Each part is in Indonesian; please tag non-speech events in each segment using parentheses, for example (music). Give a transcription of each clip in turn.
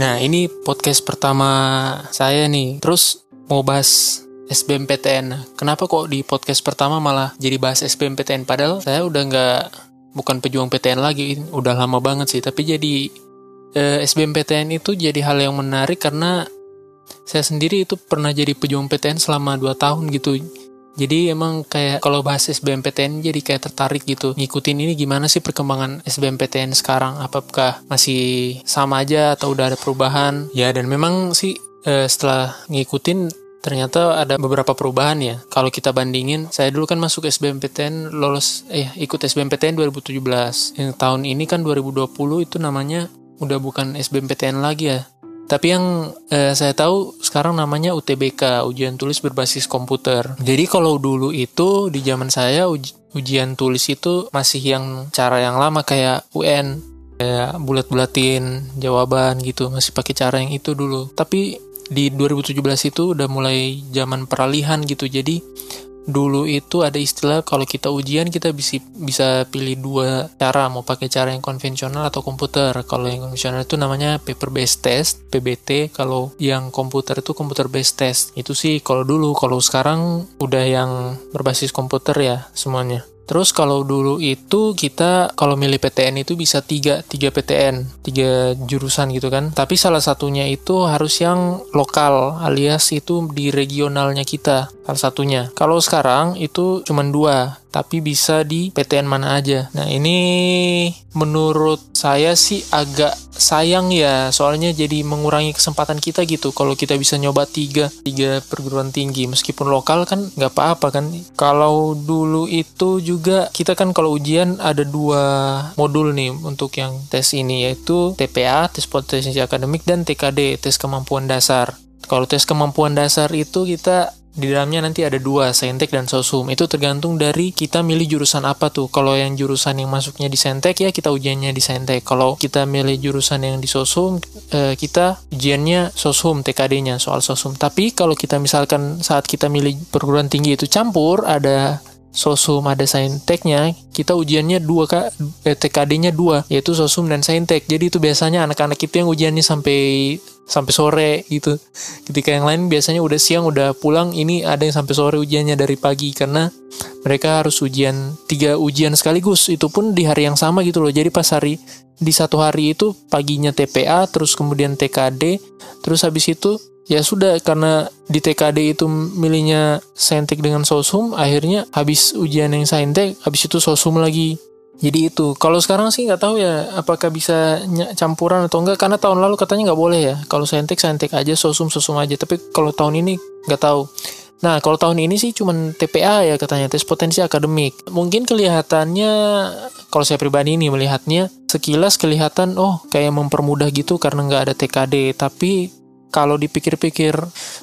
Nah, ini podcast pertama saya nih. Terus mau bahas SBMPTN. Kenapa kok di podcast pertama malah jadi bahas SBMPTN? Padahal saya udah nggak bukan pejuang PTN lagi, udah lama banget sih. Tapi jadi eh, SBMPTN itu jadi hal yang menarik karena saya sendiri itu pernah jadi pejuang PTN selama 2 tahun gitu. Jadi emang kayak kalau bahas SBMPTN jadi kayak tertarik gitu ngikutin ini gimana sih perkembangan SBMPTN sekarang? Apakah masih sama aja atau udah ada perubahan? Ya dan memang sih eh, setelah ngikutin ternyata ada beberapa perubahan ya. Kalau kita bandingin saya dulu kan masuk SBMPTN lolos eh ikut SBMPTN 2017 yang tahun ini kan 2020 itu namanya udah bukan SBMPTN lagi ya tapi yang eh, saya tahu sekarang namanya UTBK, ujian tulis berbasis komputer. Jadi kalau dulu itu di zaman saya uj ujian tulis itu masih yang cara yang lama kayak UN, kayak bulat-bulatin jawaban gitu, masih pakai cara yang itu dulu. Tapi di 2017 itu udah mulai zaman peralihan gitu. Jadi dulu itu ada istilah kalau kita ujian kita bisa bisa pilih dua cara mau pakai cara yang konvensional atau komputer. Kalau yang konvensional itu namanya paper based test PBT kalau yang komputer itu komputer based test. Itu sih kalau dulu. Kalau sekarang udah yang berbasis komputer ya semuanya Terus kalau dulu itu kita kalau milih PTN itu bisa tiga, tiga PTN, tiga jurusan gitu kan. Tapi salah satunya itu harus yang lokal alias itu di regionalnya kita salah satunya. Kalau sekarang itu cuma dua, tapi bisa di PTN mana aja. Nah ini menurut saya sih agak sayang ya, soalnya jadi mengurangi kesempatan kita gitu. Kalau kita bisa nyoba tiga, tiga perguruan tinggi, meskipun lokal kan nggak apa-apa kan. Kalau dulu itu juga kita kan kalau ujian ada dua modul nih untuk yang tes ini yaitu TPA, tes potensi akademik dan TKD, tes kemampuan dasar. Kalau tes kemampuan dasar itu kita di dalamnya nanti ada dua, Saintek dan Sosum. Itu tergantung dari kita milih jurusan apa tuh. Kalau yang jurusan yang masuknya di Saintek ya kita ujiannya di Saintek. Kalau kita milih jurusan yang di Sosum, eh, kita ujiannya Sosum, TKD-nya soal Sosum. Tapi kalau kita misalkan saat kita milih perguruan tinggi itu campur, ada Sosum ada Sainteknya, kita ujiannya dua kak, eh, TKD-nya dua, yaitu Sosum dan Saintek. Jadi itu biasanya anak-anak itu yang ujiannya sampai sampai sore gitu. Ketika yang lain biasanya udah siang udah pulang, ini ada yang sampai sore ujiannya dari pagi karena mereka harus ujian tiga ujian sekaligus. Itu pun di hari yang sama gitu loh. Jadi pas hari di satu hari itu paginya TPA, terus kemudian TKD, terus habis itu ya sudah karena di TKD itu milihnya saintek dengan sosum akhirnya habis ujian yang saintek habis itu sosum lagi. Jadi itu. Kalau sekarang sih nggak tahu ya apakah bisa campuran atau enggak karena tahun lalu katanya nggak boleh ya. Kalau saintek saintek aja sosum sosum aja. Tapi kalau tahun ini nggak tahu. Nah, kalau tahun ini sih cuman TPA ya katanya, tes potensi akademik. Mungkin kelihatannya, kalau saya pribadi ini melihatnya, sekilas kelihatan, oh kayak mempermudah gitu karena nggak ada TKD. Tapi kalau dipikir-pikir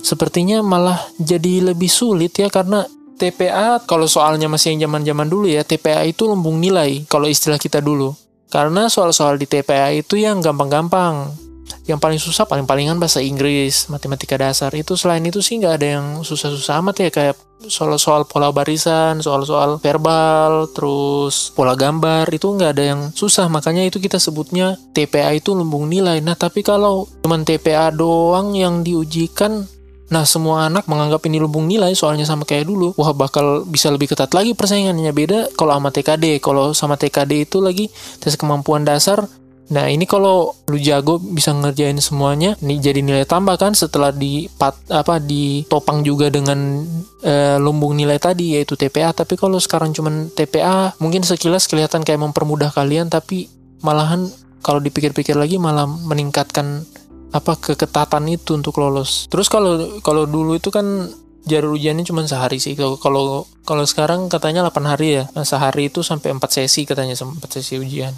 sepertinya malah jadi lebih sulit ya karena TPA kalau soalnya masih yang zaman-zaman dulu ya TPA itu lumbung nilai kalau istilah kita dulu. Karena soal-soal di TPA itu yang gampang-gampang yang paling susah paling-palingan bahasa Inggris matematika dasar itu selain itu sih nggak ada yang susah-susah amat ya kayak soal-soal pola barisan soal-soal verbal terus pola gambar itu nggak ada yang susah makanya itu kita sebutnya TPA itu lumbung nilai nah tapi kalau cuman TPA doang yang diujikan Nah, semua anak menganggap ini lumbung nilai soalnya sama kayak dulu. Wah, bakal bisa lebih ketat lagi persaingannya. Beda kalau sama TKD. Kalau sama TKD itu lagi tes kemampuan dasar Nah ini kalau lu jago bisa ngerjain semuanya, ini jadi nilai tambah kan setelah di pat, apa ditopang juga dengan e, lumbung nilai tadi yaitu TPA. Tapi kalau sekarang cuman TPA mungkin sekilas kelihatan kayak mempermudah kalian, tapi malahan kalau dipikir-pikir lagi malah meningkatkan apa keketatan itu untuk lolos. Terus kalau kalau dulu itu kan jalur ujiannya cuma sehari sih. Kalau kalau sekarang katanya 8 hari ya. Nah, sehari itu sampai 4 sesi katanya 4 sesi ujian.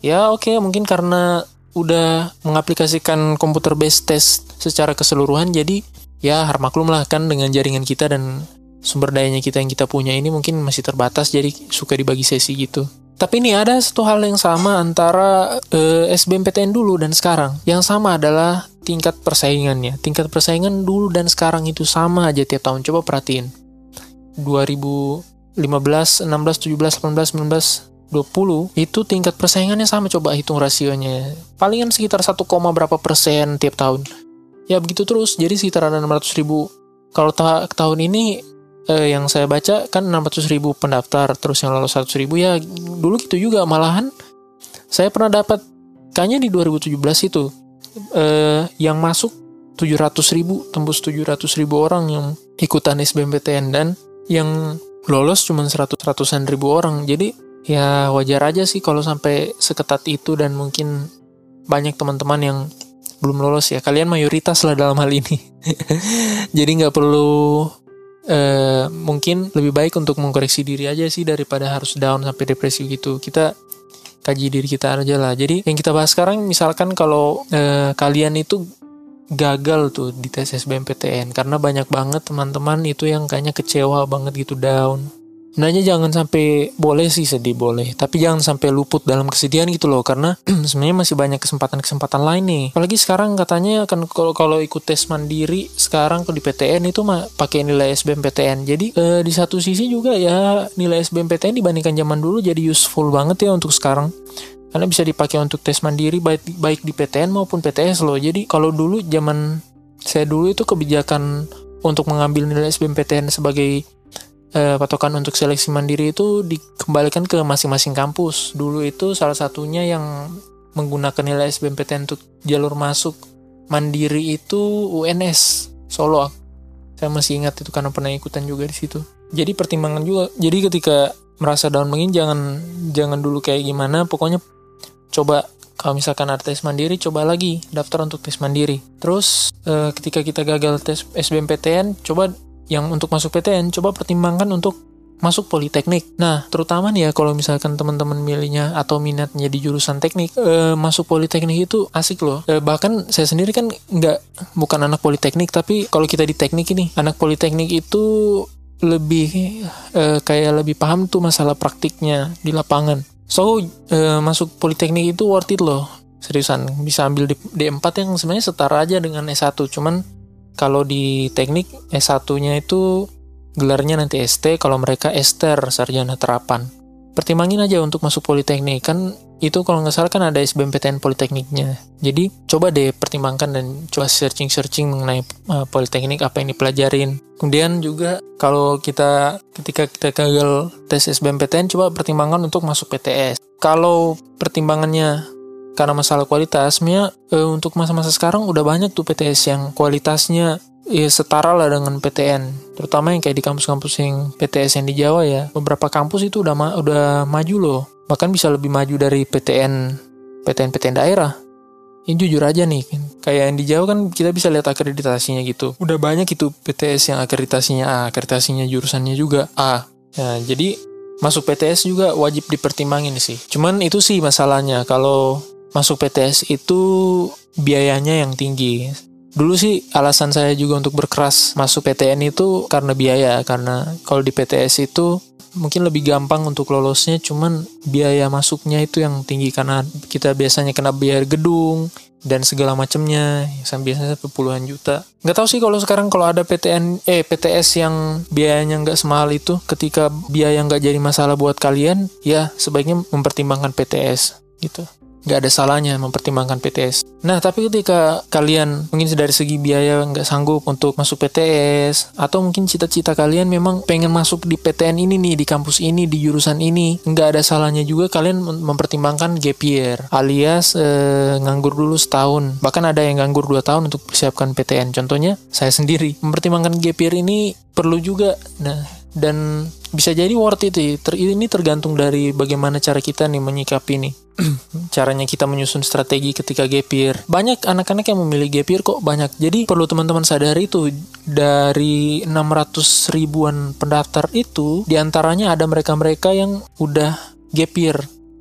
Ya oke okay, mungkin karena udah mengaplikasikan komputer based test secara keseluruhan jadi ya harmaklum lah kan dengan jaringan kita dan sumber dayanya kita yang kita punya ini mungkin masih terbatas jadi suka dibagi sesi gitu. Tapi ini ada satu hal yang sama antara eh, SBMPTN dulu dan sekarang. Yang sama adalah tingkat persaingannya. Tingkat persaingan dulu dan sekarang itu sama aja tiap tahun. Coba perhatiin. 2015, 16, 17, 18, 19, 2020 itu tingkat persaingannya sama coba hitung rasionya. Palingan sekitar 1, berapa persen tiap tahun. Ya begitu terus. Jadi sekitar ada 600 ribu. Kalau ta tahun ini eh, yang saya baca kan 600 ribu pendaftar terus yang lolos 100 ribu. Ya dulu gitu juga. Malahan saya pernah dapat kayaknya di 2017 itu eh, yang masuk 700 ribu tembus 700 ribu orang yang ikutan SBMPTN dan yang lolos cuma 100 ratusan ribu orang. Jadi ya wajar aja sih kalau sampai seketat itu dan mungkin banyak teman-teman yang belum lolos ya. Kalian mayoritas lah dalam hal ini. (laughs) Jadi nggak perlu eh, mungkin lebih baik untuk mengkoreksi diri aja sih daripada harus down sampai depresi gitu. Kita kaji diri kita aja lah. Jadi yang kita bahas sekarang misalkan kalau eh, kalian itu gagal tuh di tes SBMPTN karena banyak banget teman-teman itu yang kayaknya kecewa banget gitu down sebenarnya jangan sampai boleh sih sedih boleh. Tapi jangan sampai luput dalam kesedihan gitu loh karena (clears throat) sebenarnya masih banyak kesempatan-kesempatan lain nih. Apalagi sekarang katanya kan kalau kalau ikut tes mandiri sekarang ke di PTN itu mah pakai nilai SBMPTN jadi eh, di satu sisi juga ya nilai SBMPTN dibandingkan zaman dulu jadi useful banget ya untuk sekarang. Karena bisa dipakai untuk tes mandiri baik baik di PTN maupun PTS loh. Jadi kalau dulu zaman saya dulu itu kebijakan untuk mengambil nilai SBMPTN sebagai eh, patokan untuk seleksi mandiri itu dikembalikan ke masing-masing kampus. Dulu itu salah satunya yang menggunakan nilai SBMPTN untuk jalur masuk mandiri itu UNS Solo. Saya masih ingat itu karena pernah ikutan juga di situ. Jadi pertimbangan juga. Jadi ketika merasa down begini jangan jangan dulu kayak gimana. Pokoknya coba kalau misalkan ada tes mandiri coba lagi daftar untuk tes mandiri. Terus eh, ketika kita gagal tes SBMPTN coba yang untuk masuk PTN coba pertimbangkan untuk masuk politeknik. Nah, terutama nih ya kalau misalkan teman-teman milihnya atau minatnya di jurusan teknik, e, masuk politeknik itu asik loh. E, bahkan saya sendiri kan nggak bukan anak politeknik, tapi kalau kita di teknik ini, anak politeknik itu lebih e, kayak lebih paham tuh masalah praktiknya di lapangan. So, e, masuk politeknik itu worth it loh. Seriusan, bisa ambil di D4 yang sebenarnya setara aja dengan S1, cuman kalau di teknik S1-nya itu gelarnya nanti ST, kalau mereka Ester, sarjana terapan. Pertimbangin aja untuk masuk politeknik, kan itu kalau nggak salah kan ada SBMPTN Politekniknya. Jadi coba deh pertimbangkan dan coba searching-searching mengenai uh, Politeknik apa yang dipelajarin. Kemudian juga kalau kita ketika kita gagal tes SBMPTN coba pertimbangkan untuk masuk PTS. Kalau pertimbangannya karena masalah kualitas, Mia e, untuk masa-masa sekarang udah banyak tuh PTS yang kualitasnya ya setara lah dengan PTN terutama yang kayak di kampus-kampus yang PTS yang di Jawa ya. Beberapa kampus itu udah ma udah maju loh. Bahkan bisa lebih maju dari PTN PTN PTN daerah. Ini jujur aja nih kayak yang di Jawa kan kita bisa lihat akreditasinya gitu. Udah banyak itu PTS yang akreditasinya A akreditasinya jurusannya juga A. Ya jadi masuk PTS juga wajib dipertimbangin sih. Cuman itu sih masalahnya. Kalau masuk PTS itu biayanya yang tinggi. Dulu sih alasan saya juga untuk berkeras masuk PTN itu karena biaya, karena kalau di PTS itu mungkin lebih gampang untuk lolosnya, cuman biaya masuknya itu yang tinggi karena kita biasanya kena biaya gedung dan segala macamnya, sampai biasanya puluhan juta. Nggak tahu sih kalau sekarang kalau ada PTN, eh PTS yang biayanya nggak semahal itu, ketika biaya nggak jadi masalah buat kalian, ya sebaiknya mempertimbangkan PTS gitu nggak ada salahnya mempertimbangkan PTS. Nah, tapi ketika kalian mungkin dari segi biaya nggak sanggup untuk masuk PTS, atau mungkin cita-cita kalian memang pengen masuk di PTN ini nih, di kampus ini, di jurusan ini, nggak ada salahnya juga kalian mempertimbangkan gap year, alias eh, nganggur dulu setahun. Bahkan ada yang nganggur dua tahun untuk persiapkan PTN. Contohnya, saya sendiri. Mempertimbangkan gap year ini perlu juga. Nah, dan bisa jadi worth it Ter, ini tergantung dari bagaimana cara kita nih menyikapi nih (clears throat) caranya kita menyusun strategi ketika gap year banyak anak-anak yang memilih gap year kok banyak. Jadi perlu teman-teman sadari itu dari 600 ribuan pendaftar itu di antaranya ada mereka-mereka yang udah gap year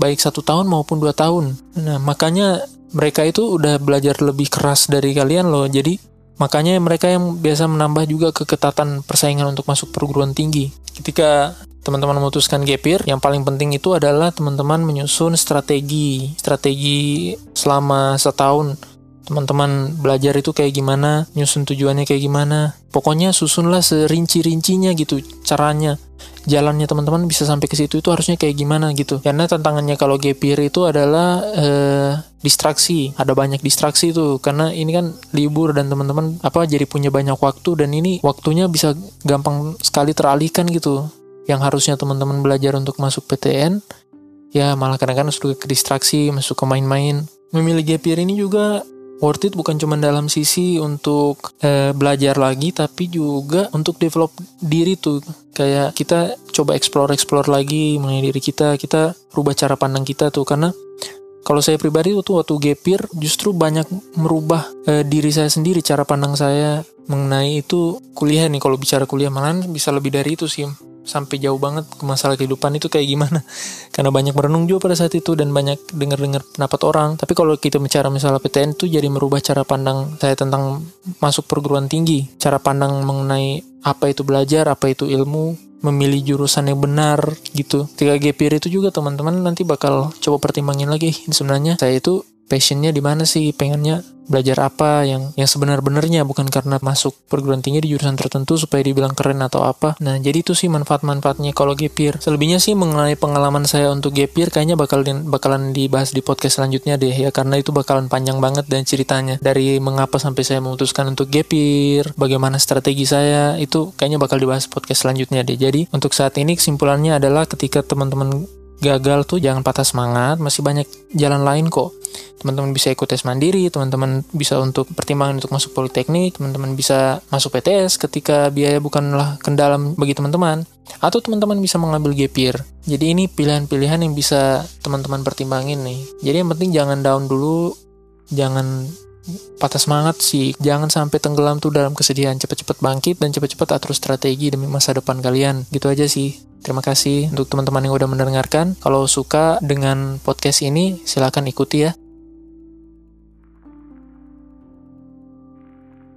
baik satu tahun maupun dua tahun. Nah makanya mereka itu udah belajar lebih keras dari kalian loh. Jadi Makanya mereka yang biasa menambah juga keketatan persaingan untuk masuk perguruan tinggi. Ketika teman-teman memutuskan gap year, yang paling penting itu adalah teman-teman menyusun strategi. Strategi selama setahun. Teman-teman belajar itu kayak gimana, nyusun tujuannya kayak gimana. Pokoknya susunlah serinci-rincinya gitu caranya. Jalannya teman-teman bisa sampai ke situ itu harusnya kayak gimana gitu. Karena tantangannya kalau gap year itu adalah eh, distraksi. Ada banyak distraksi tuh karena ini kan libur dan teman-teman apa jadi punya banyak waktu dan ini waktunya bisa gampang sekali teralihkan gitu. Yang harusnya teman-teman belajar untuk masuk PTN ya malah kadang-kadang sudah ke distraksi masuk ke main-main. Memilih gap year ini juga worth it bukan cuma dalam sisi untuk eh, belajar lagi tapi juga untuk develop diri tuh. Kayak kita coba explore explore lagi mengenai diri kita kita rubah cara pandang kita tuh. Karena kalau saya pribadi waktu waktu gapir justru banyak merubah eh, diri saya sendiri cara pandang saya mengenai itu kuliah nih. Kalau bicara kuliah malah bisa lebih dari itu sih sampai jauh banget ke masalah kehidupan itu kayak gimana. (laughs) Karena banyak merenung juga pada saat itu dan banyak dengar-dengar pendapat orang. Tapi kalau kita bicara misalnya PTN itu jadi merubah cara pandang saya tentang masuk perguruan tinggi. Cara pandang mengenai apa itu belajar apa itu ilmu memilih jurusan yang benar gitu. Ketika GPR itu juga teman-teman nanti bakal coba pertimbangin lagi. Sebenarnya saya itu passionnya di mana sih? Pengennya belajar apa yang yang sebenar-benarnya bukan karena masuk perguruan tinggi di jurusan tertentu supaya dibilang keren atau apa? Nah jadi itu sih manfaat-manfaatnya kalau gapir selebihnya sih mengenai pengalaman saya untuk gapir kayaknya bakal di, bakalan dibahas di podcast selanjutnya deh ya karena itu bakalan panjang banget dan ceritanya. Dari mengapa sampai saya memutuskan untuk gapir bagaimana strategi saya itu kayaknya bakal dibahas podcast selanjutnya deh. Jadi untuk saat ini kesimpulannya adalah ketika teman-teman gagal tuh jangan patah semangat, masih banyak jalan lain kok. Teman-teman bisa ikut tes mandiri, teman-teman bisa untuk pertimbangan untuk masuk politeknik, teman-teman bisa masuk PTS ketika biaya bukanlah kendala bagi teman-teman. Atau teman-teman bisa mengambil gapir. Jadi ini pilihan-pilihan yang bisa teman-teman pertimbangin nih. Jadi yang penting jangan down dulu, jangan patah semangat sih jangan sampai tenggelam tuh dalam kesedihan cepet-cepet bangkit dan cepet-cepet atur strategi demi masa depan kalian gitu aja sih terima kasih untuk teman-teman yang udah mendengarkan. Kalau suka dengan podcast ini silahkan ikuti ya